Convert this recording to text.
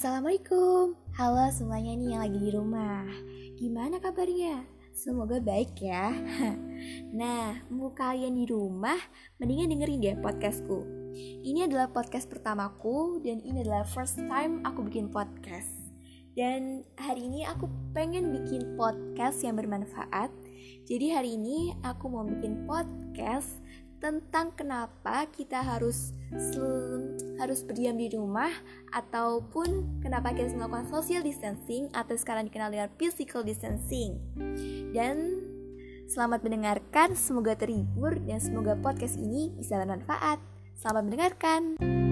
Assalamualaikum. Halo semuanya nih yang lagi di rumah. Gimana kabarnya? Semoga baik ya. Nah, mau kalian di rumah Mendingan dengerin deh podcastku. Ini adalah podcast pertamaku Dan ini adalah first time aku bikin podcast. Dan hari ini aku pengen bikin podcast yang bermanfaat. Jadi hari ini aku mau bikin podcast tentang kenapa kita harus harus berdiam di rumah ataupun kenapa kita harus melakukan social distancing atau sekarang dikenal dengan physical distancing. Dan selamat mendengarkan, semoga terhibur dan semoga podcast ini bisa bermanfaat. Selamat mendengarkan.